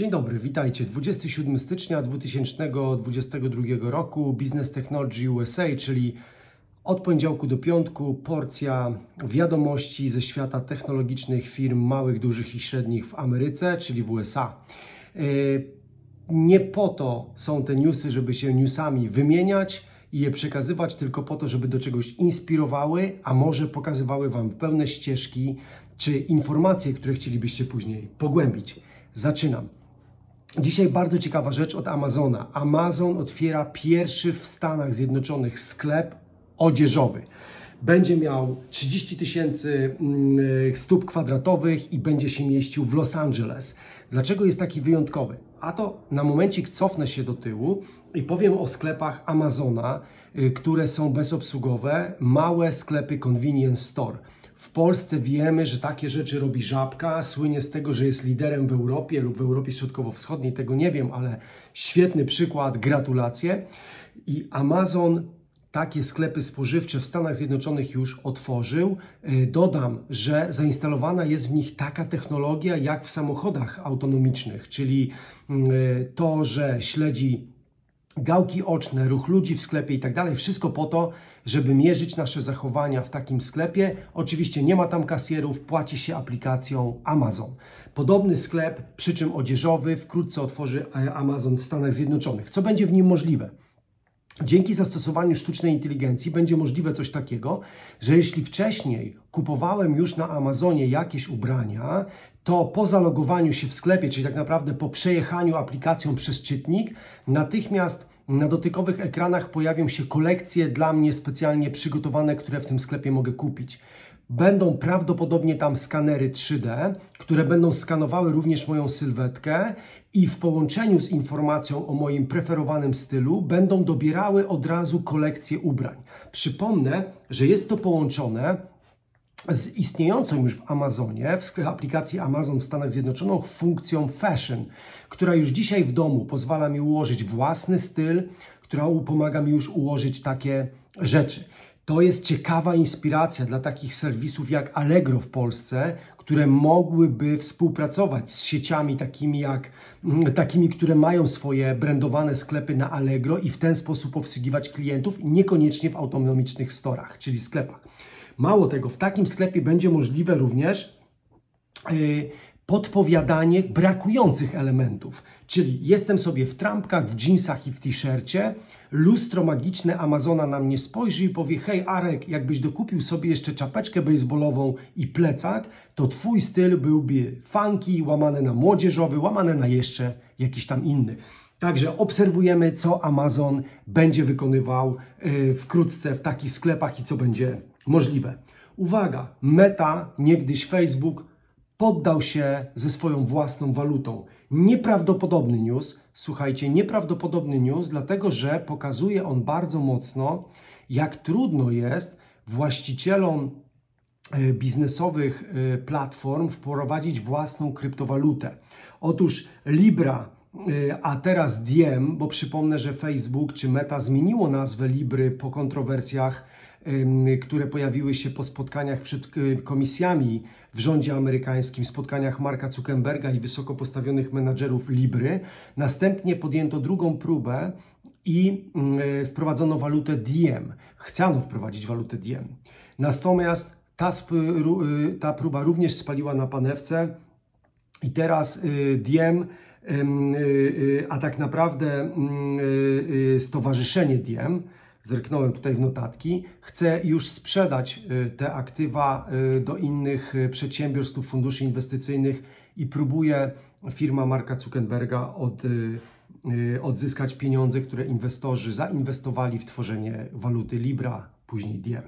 Dzień dobry, witajcie. 27 stycznia 2022 roku Business Technology USA, czyli od poniedziałku do piątku porcja wiadomości ze świata technologicznych firm małych, dużych i średnich w Ameryce, czyli w USA. E, nie po to są te newsy, żeby się newsami wymieniać i je przekazywać, tylko po to, żeby do czegoś inspirowały, a może pokazywały Wam pełne ścieżki czy informacje, które chcielibyście później pogłębić. Zaczynam. Dzisiaj bardzo ciekawa rzecz od Amazona. Amazon otwiera pierwszy w Stanach Zjednoczonych sklep odzieżowy. Będzie miał 30 tysięcy mm, stóp kwadratowych i będzie się mieścił w Los Angeles. Dlaczego jest taki wyjątkowy? A to na momencik cofnę się do tyłu i powiem o sklepach Amazona, y, które są bezobsługowe, małe sklepy convenience store. W Polsce wiemy, że takie rzeczy robi Żabka, słynie z tego, że jest liderem w Europie lub w Europie Środkowo-Wschodniej, tego nie wiem, ale świetny przykład, gratulacje. I Amazon takie sklepy spożywcze w Stanach Zjednoczonych już otworzył. Y, dodam, że zainstalowana jest w nich taka technologia jak w samochodach autonomicznych, czyli y, to, że śledzi gałki oczne, ruch ludzi w sklepie i tak dalej. Wszystko po to, żeby mierzyć nasze zachowania w takim sklepie. Oczywiście nie ma tam kasjerów, płaci się aplikacją Amazon. Podobny sklep, przy czym odzieżowy, wkrótce otworzy e, Amazon w Stanach Zjednoczonych. Co będzie w nim możliwe? Dzięki zastosowaniu sztucznej inteligencji będzie możliwe coś takiego, że jeśli wcześniej kupowałem już na Amazonie jakieś ubrania, to po zalogowaniu się w sklepie, czyli tak naprawdę po przejechaniu aplikacją przez czytnik, natychmiast na dotykowych ekranach pojawią się kolekcje dla mnie specjalnie przygotowane, które w tym sklepie mogę kupić. Będą prawdopodobnie tam skanery 3D, które będą skanowały również moją sylwetkę i w połączeniu z informacją o moim preferowanym stylu będą dobierały od razu kolekcję ubrań. Przypomnę, że jest to połączone z istniejącą już w Amazonie, w aplikacji Amazon w Stanach Zjednoczonych, funkcją Fashion, która już dzisiaj w domu pozwala mi ułożyć własny styl, która pomaga mi już ułożyć takie rzeczy. To jest ciekawa inspiracja dla takich serwisów jak Allegro w Polsce, które mogłyby współpracować z sieciami takimi jak mm, takimi, które mają swoje brandowane sklepy na Allegro i w ten sposób obsługiwać klientów, niekoniecznie w autonomicznych storach, czyli sklepach. Mało tego, w takim sklepie będzie możliwe również yy, podpowiadanie brakujących elementów. Czyli jestem sobie w trampkach, w jeansach i w t-shircie, lustro magiczne Amazona na mnie spojrzy i powie: Hej, Arek, jakbyś dokupił sobie jeszcze czapeczkę baseballową i plecak, to twój styl byłby funky, łamany na młodzieżowy, łamany na jeszcze jakiś tam inny. Także obserwujemy, co Amazon będzie wykonywał yy, wkrótce w takich sklepach i co będzie możliwe. Uwaga, Meta, niegdyś Facebook, poddał się ze swoją własną walutą. Nieprawdopodobny news, słuchajcie, nieprawdopodobny news, dlatego że pokazuje on bardzo mocno, jak trudno jest właścicielom e, biznesowych e, platform wprowadzić własną kryptowalutę. Otóż Libra, e, a teraz Diem, bo przypomnę, że Facebook czy Meta zmieniło nazwę Libry po kontrowersjach które pojawiły się po spotkaniach przed komisjami w rządzie amerykańskim, spotkaniach Marka Zuckerberga i wysoko postawionych menadżerów Libry. Następnie podjęto drugą próbę i wprowadzono walutę Diem. Chciano wprowadzić walutę Diem. Natomiast ta, y, ta próba również spaliła na panewce i teraz y, Diem y, a tak naprawdę Stowarzyszenie Diem zerknąłem tutaj w notatki, chce już sprzedać y, te aktywa y, do innych y, przedsiębiorstw, funduszy inwestycyjnych i próbuje firma Marka Zuckerberga od, odzyskać pieniądze, które inwestorzy zainwestowali w tworzenie waluty Libra, później Diem.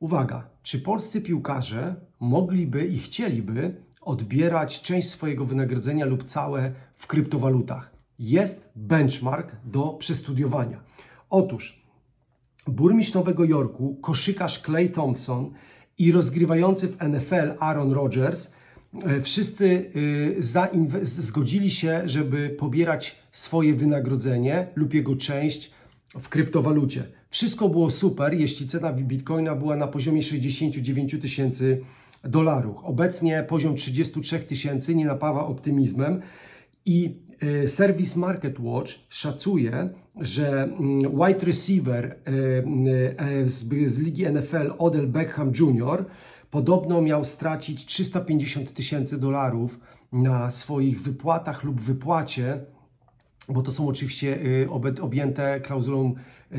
Uwaga, czy polscy piłkarze mogliby i chcieliby odbierać część swojego wynagrodzenia lub całe w kryptowalutach? Jest benchmark do przestudiowania. Otóż burmistrz Nowego Jorku, koszykarz Clay Thompson i rozgrywający w NFL Aaron Rodgers, e, wszyscy e, zgodzili się, żeby pobierać swoje wynagrodzenie lub jego część w kryptowalucie. Wszystko było super, jeśli cena bitcoina była na poziomie 69 tysięcy dolarów. Obecnie poziom 33 tysięcy nie napawa optymizmem I serwis Market Watch szacuje, że mm, wide receiver e, e, z, z ligi NFL Odell Beckham Jr. podobno miał stracić 350 tysięcy dolarów na swoich wypłatach lub wypłacie, bo to są oczywiście objęte klauzulą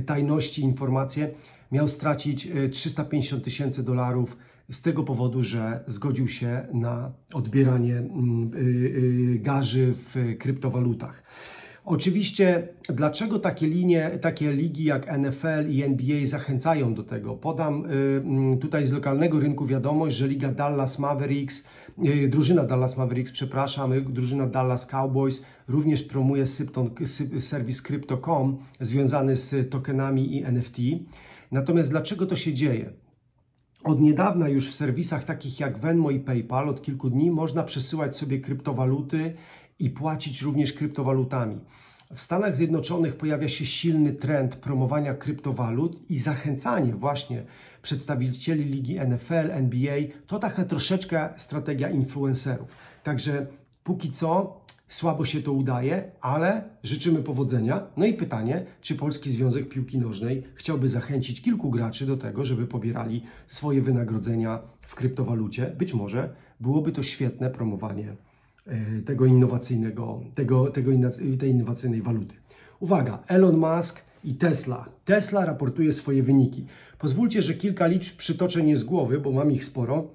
tajności informacje, miał stracić 350 tysięcy dolarów z tego powodu, że zgodził się na odbieranie mm, y, y, garzy w kryptowalutach. Oczywiście, dlaczego takie linie, takie ligi jak NFL i NBA zachęcają do tego? Podam y, mm, tutaj z lokalnego rynku wiadomość, że liga Dallas Mavericks, drużyna Dallas Mavericks, przepraszam, drużyna Dallas Cowboys również promuje Sypton, serwis Crypto.com związany z tokenami i NFT. Natomiast dlaczego to się dzieje? Od niedawna już w serwisach takich jak Venmo i PayPal od kilku dni można przesyłać sobie kryptowaluty i płacić również kryptowalutami. W Stanach Zjednoczonych pojawia się silny trend promowania kryptowalut i zachęcanie właśnie przedstawicieli ligi NFL, NBA. To taka troszeczkę strategia influencerów. Także póki co Słabo się to udaje, ale życzymy powodzenia. No i pytanie, czy Polski Związek Piłki Nożnej chciałby zachęcić kilku graczy do tego, żeby pobierali swoje wynagrodzenia w kryptowalucie? Być może byłoby to świetne promowanie e, tego innowacyjnego, tego, tego, tej innowacyjnej waluty. Uwaga, Elon Musk i Tesla. Tesla raportuje swoje wyniki. Pozwólcie, że kilka liczb przytoczę nie z głowy, bo mam ich sporo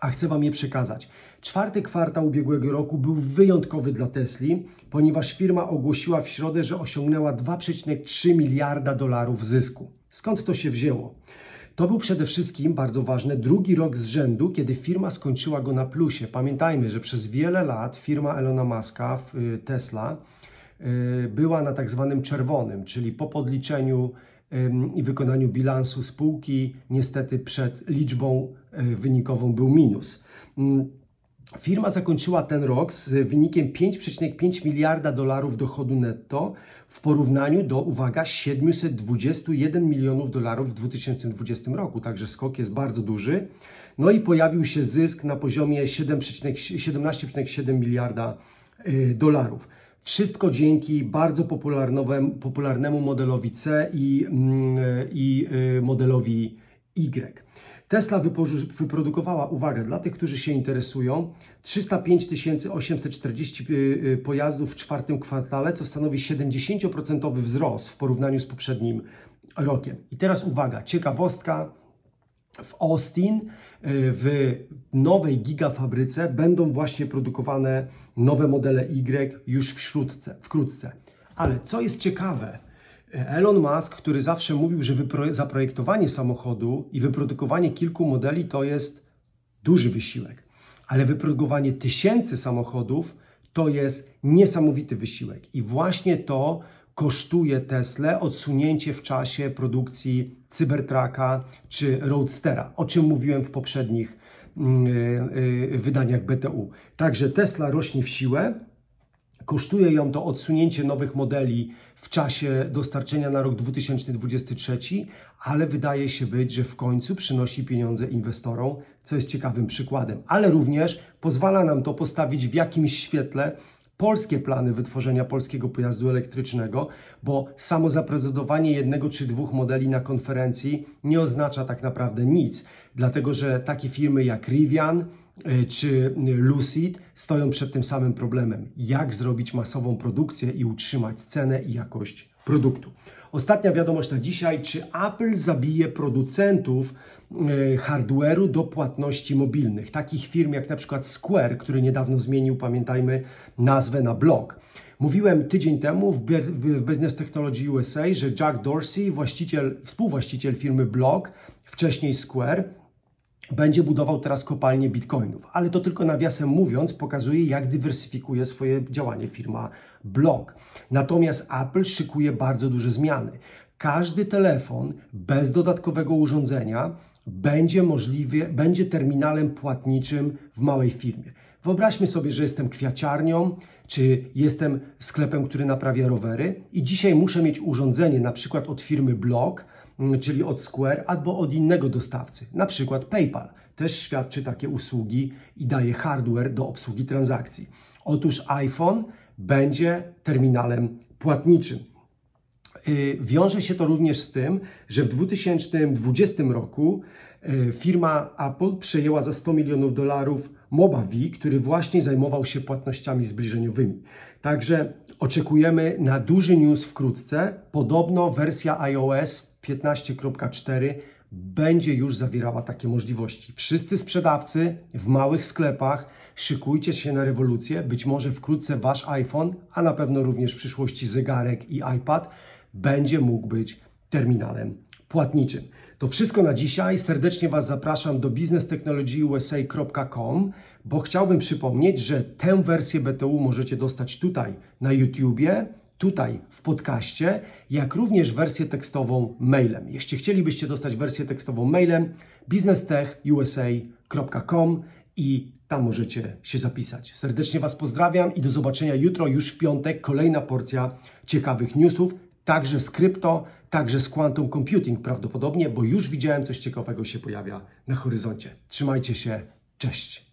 a chcę Wam je przekazać. Czwarty kwartał ubiegłego roku był wyjątkowy dla Tesli, ponieważ firma ogłosiła w środę, że osiągnęła 2,3 miliarda dolarów zysku. Skąd to się wzięło? To był przede wszystkim, bardzo ważne, drugi rok z rzędu, kiedy firma skończyła go na plusie. Pamiętajmy, że przez wiele lat firma Elona Muska, y, Tesla, y, była na tak zwanym czerwonym, czyli po podliczeniu i wykonaniu bilansu spółki, niestety przed liczbą e, wynikową był minus. Mm, firma zakończyła ten rok z wynikiem 5,5 miliarda dolarów dochodu netto w porównaniu do, uwaga, 721 milionów dolarów w 2020 roku, także skok jest bardzo duży. No i pojawił się zysk na poziomie 17,7 miliarda e, dolarów. Wszystko dzięki bardzo popularnemu modelowi C i, mm, i y, modelowi Y. Tesla wyprodukowała, uwaga, dla tych, którzy się interesują, 305 840 y, y, pojazdów w czwartym kwartale, co stanowi 70% wzrost w porównaniu z poprzednim rokiem. I teraz uwaga, ciekawostka, w Austin, y, w nowej gigafabryce będą właśnie produkowane nowe modele Y już wśródce, wkrótce. Ale co jest ciekawe, Elon Musk, który zawsze mówił, że zaprojektowanie samochodu i wyprodukowanie kilku modeli to jest duży wysiłek, ale wyprodukowanie tysięcy samochodów to jest niesamowity wysiłek. I właśnie to kosztuje Tesla odsunięcie w czasie produkcji Cybertrucka czy Roadstera, o czym mówiłem w poprzednich mm, y, y, wydaniach BTU. Także Tesla rośnie w siłę, kosztuje ją to odsunięcie nowych modeli w czasie dostarczenia na rok 2023, ale wydaje się być, że w końcu przynosi pieniądze inwestorom, co jest ciekawym przykładem, ale również pozwala nam to postawić w jakimś świetle polskie plany wytworzenia polskiego pojazdu elektrycznego, bo samo zaprezentowanie jednego czy dwóch modeli na konferencji nie oznacza tak naprawdę nic, dlatego że takie firmy jak Rivian e, czy Lucid stoją przed tym samym problemem: jak zrobić masową produkcję i utrzymać cenę i jakość produktu. Ostatnia wiadomość na dzisiaj: czy Apple zabije producentów E, hardware'u do płatności mobilnych. Takich firm jak na przykład Square, który niedawno zmienił, pamiętajmy, nazwę na blog. Mówiłem tydzień temu w Business Technology USA, że Jack Dorsey, właściciel, współwłaściciel firmy Block, wcześniej Square, będzie budował teraz kopalnię bitcoinów. Ale to tylko nawiasem mówiąc pokazuje, jak dywersyfikuje swoje działanie firma Block. Natomiast Apple szykuje bardzo duże zmiany. Każdy telefon bez dodatkowego urządzenia będzie możliwie, będzie terminalem płatniczym w małej firmie. Wyobraźmy sobie, że jestem kwiaciarnią, czy jestem sklepem, który naprawia rowery i dzisiaj muszę mieć urządzenie na przykład od firmy Block, czyli od Square, albo od innego dostawcy, na przykład PayPal. Też świadczy takie usługi i daje hardware do obsługi transakcji. Otóż iPhone będzie terminalem płatniczym. Y, wiąże się to również z tym, że w 2020 roku y, firma Apple przejęła za 100 milionów dolarów Mobavi, który właśnie zajmował się płatnościami zbliżeniowymi. Także oczekujemy na duży news wkrótce. Podobno wersja iOS 15.4 będzie już zawierała takie możliwości. Wszyscy sprzedawcy w małych sklepach szykujcie się na rewolucję. Być może wkrótce wasz iPhone, a na pewno również w przyszłości zegarek i iPad będzie mógł być terminalem płatniczym. To wszystko na dzisiaj. Serdecznie Was zapraszam do businesstechnologyusa.com, bo chciałbym przypomnieć, że tę wersję BTU możecie dostać tutaj na YouTubie, tutaj w podcaście, jak również wersję tekstową mailem. Jeśli chcielibyście dostać wersję tekstową mailem, businesstechusa.com i tam możecie się zapisać. Serdecznie Was pozdrawiam i do zobaczenia jutro, już w piątek, kolejna porcja ciekawych newsów także z krypto, także z quantum computing prawdopodobnie, bo już widziałem coś ciekawego się pojawia na horyzoncie. Trzymajcie się, cześć!